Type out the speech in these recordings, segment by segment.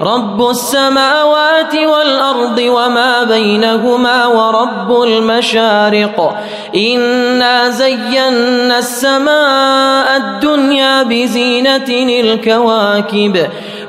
رب السماوات والأرض وما بينهما ورب المشارق. إنا زينا السماء الدنيا بزينة الكواكب.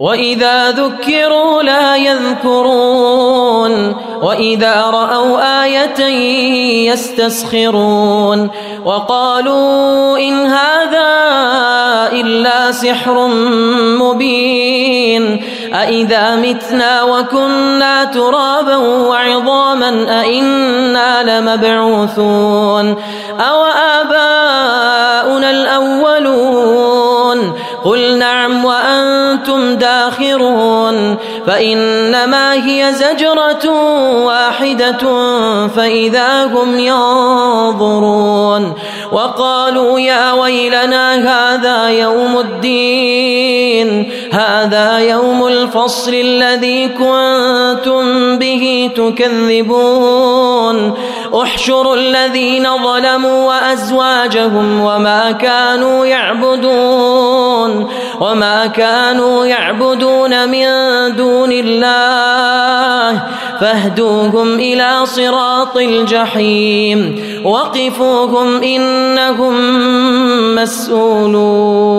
وإذا ذكروا لا يذكرون وإذا رأوا آية يستسخرون وقالوا إن هذا إلا سحر مبين أإذا متنا وكنا ترابا وعظاما أإنا لمبعوثون أو آباؤنا الأولون قل نعم وأنتم داخرون فإنما هي زجرة واحدة فإذا هم ينظرون. وقالوا يا ويلنا هذا يوم الدين. هذا يوم الفصل الذي كنتم به تكذبون. احشروا الذين ظلموا وأزواجهم وما كانوا يعبدون. وما كانوا يعبدون من دون الله فاهدوهم إلى صراط الجحيم وقفوهم إنهم مسؤولون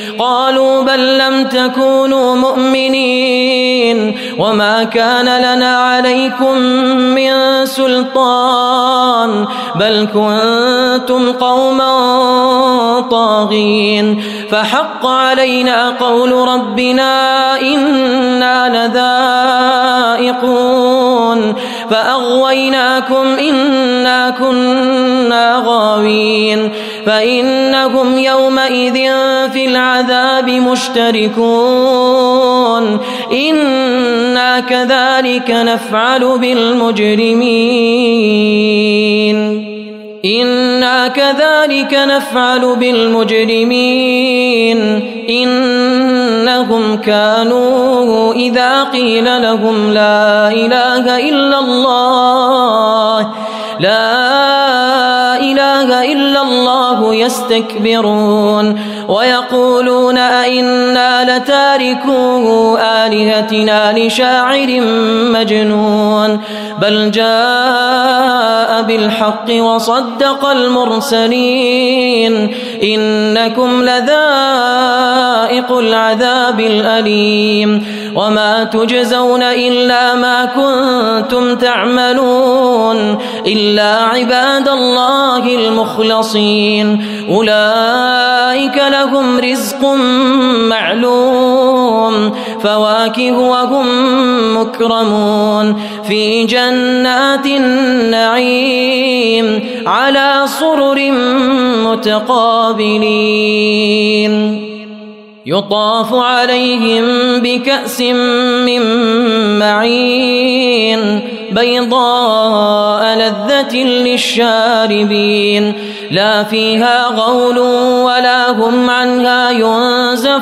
قالوا بل لم تكونوا مؤمنين وما كان لنا عليكم من سلطان بل كنتم قوما طاغين فحق علينا قول ربنا إنا لذائقون فأغويناكم إنا كنا غاوين فإنهم يومئذ في العذاب مشتركون. إنا كذلك نفعل بالمجرمين. إنا كذلك نفعل بالمجرمين. إنهم كانوا إذا قيل لهم لا إله إلا الله لا إلا الله يستكبرون ويقولون أئنا لتاركو آلهتنا لشاعر مجنون بل جاء بالحق وصدق المرسلين إنكم لذائق العذاب الأليم وما تجزون إلا ما كنتم تعملون إلا عباد الله المخلصين أولئك لهم رزق معلوم. فواكه وهم مكرمون. في جنات النعيم على سرر متقابلين. يطاف عليهم بكأس من معين بيضاء لذة للشاربين لا فيها غول ولا هم عنها ينزفون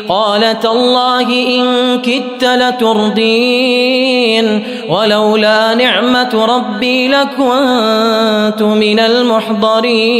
قال تالله إن كدت لتردين ولولا نعمة ربي لكنت من المحضرين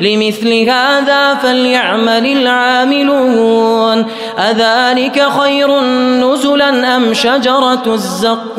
لمثل هذا فليعمل العاملون. أذلك خير نزلا أم شجرة الزقوم؟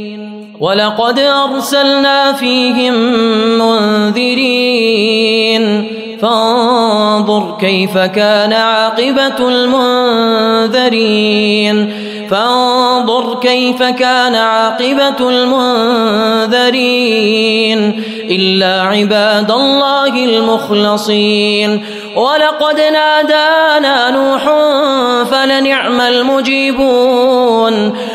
ولقد أرسلنا فيهم منذرين. فانظر كيف كان عاقبة المنذرين. فانظر كيف كان عاقبة المنذرين. إلا عباد الله المخلصين. ولقد نادانا نوح فلنعم المجيبون.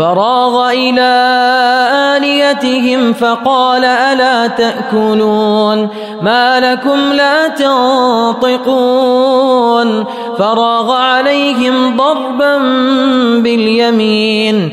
فراغ إلى آليتهم فقال ألا تأكلون ما لكم لا تنطقون فراغ عليهم ضربا باليمين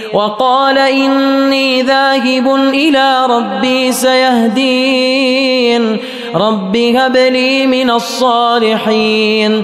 وقال إني ذاهب إلى ربي سيهدين. رب هب لي من الصالحين.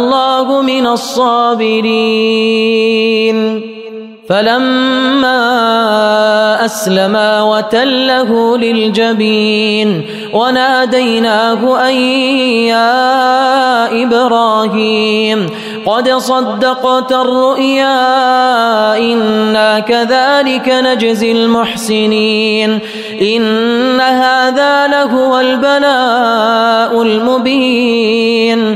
الصابرين. فلما أسلما وتله للجبين وناديناه أن يا إبراهيم قد صدقت الرؤيا إنا كذلك نجزي المحسنين. إن هذا لهو البلاء المبين.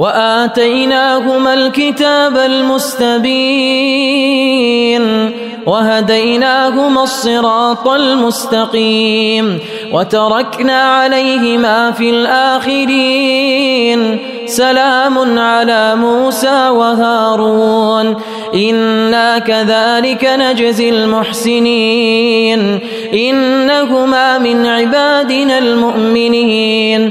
وآتيناهما الكتاب المستبين وهديناهما الصراط المستقيم وتركنا عليهما في الآخرين سلام على موسى وهارون إنا كذلك نجزي المحسنين إنهما من عبادنا المؤمنين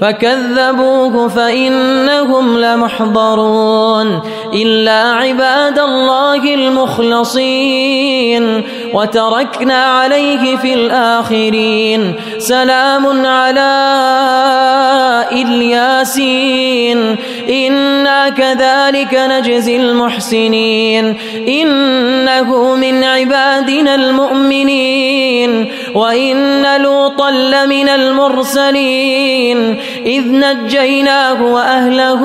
فكذبوه فإنهم لمحضرون إلا عباد الله المخلصين وتركنا عليه في الآخرين. سلام على إلياسين. إنا كذلك نجزي المحسنين. إنه من عبادنا المؤمنين. وإن لوطا لمن المرسلين. إذ نجيناه وأهله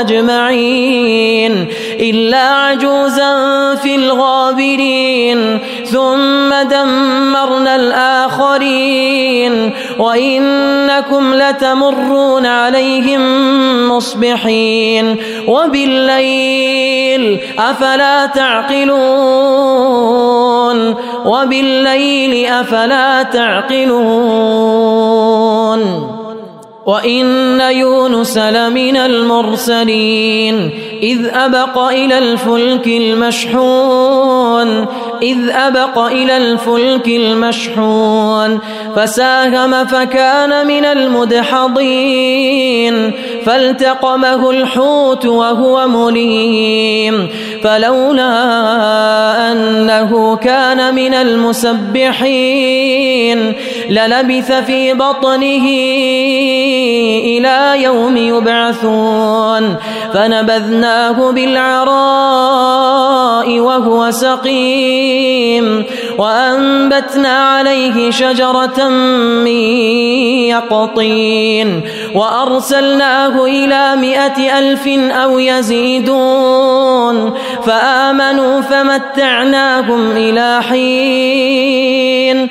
أجمعين. إلا عجوزا في الغابرين. ثم دمرنا الآخرين وإنكم لتمرون عليهم مصبحين وبالليل أفلا تعقلون وبالليل أفلا تعقلون وإن يونس لمن المرسلين إذ أبق إلى الفلك المشحون إذ أبق إلى الفلك المشحون فساهم فكان من المدحضين فالتقمه الحوت وهو مليم فلولا أنه كان من المسبحين. للبث في بطنه إلى يوم يبعثون. فنبذناه بالعراء وهو سقيم. وأنبتنا عليه شجرة من يقطين. وأرسلناه إلى مائة ألف أو يزيدون. فآمنوا فمتعناهم إلى حين.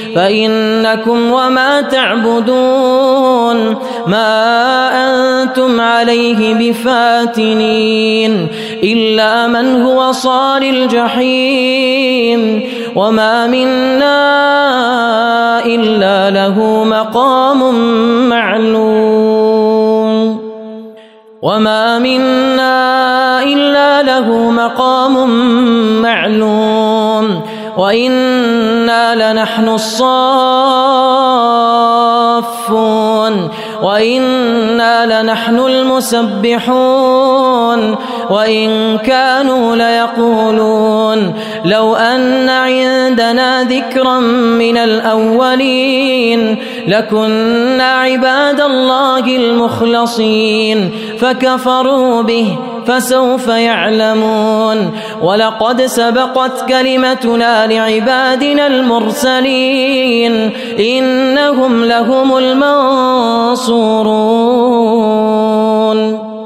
فإنكم وما تعبدون ما أنتم عليه بفاتنين إلا من هو صال الجحيم وما منا إلا له مقام معلوم وما منا إلا له مقام معلوم وأنا لنحن الصافون وأنا لنحن المسبحون وإن كانوا ليقولون لو أن عندنا ذكرا من الأولين لكنا عباد الله المخلصين فكفروا به فسوف يعلمون ولقد سبقت كلمتنا لعبادنا المرسلين إنهم لهم المنصورون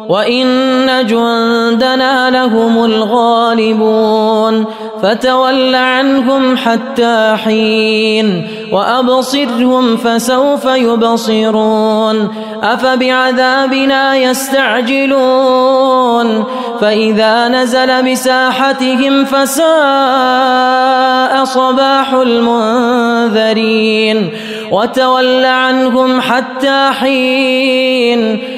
وإن جندنا لهم الغالبون فتول عنهم حتى حين وأبصرهم فسوف يبصرون أفبعذابنا يستعجلون فإذا نزل بساحتهم فساء صباح المنذرين وتول عنهم حتى حين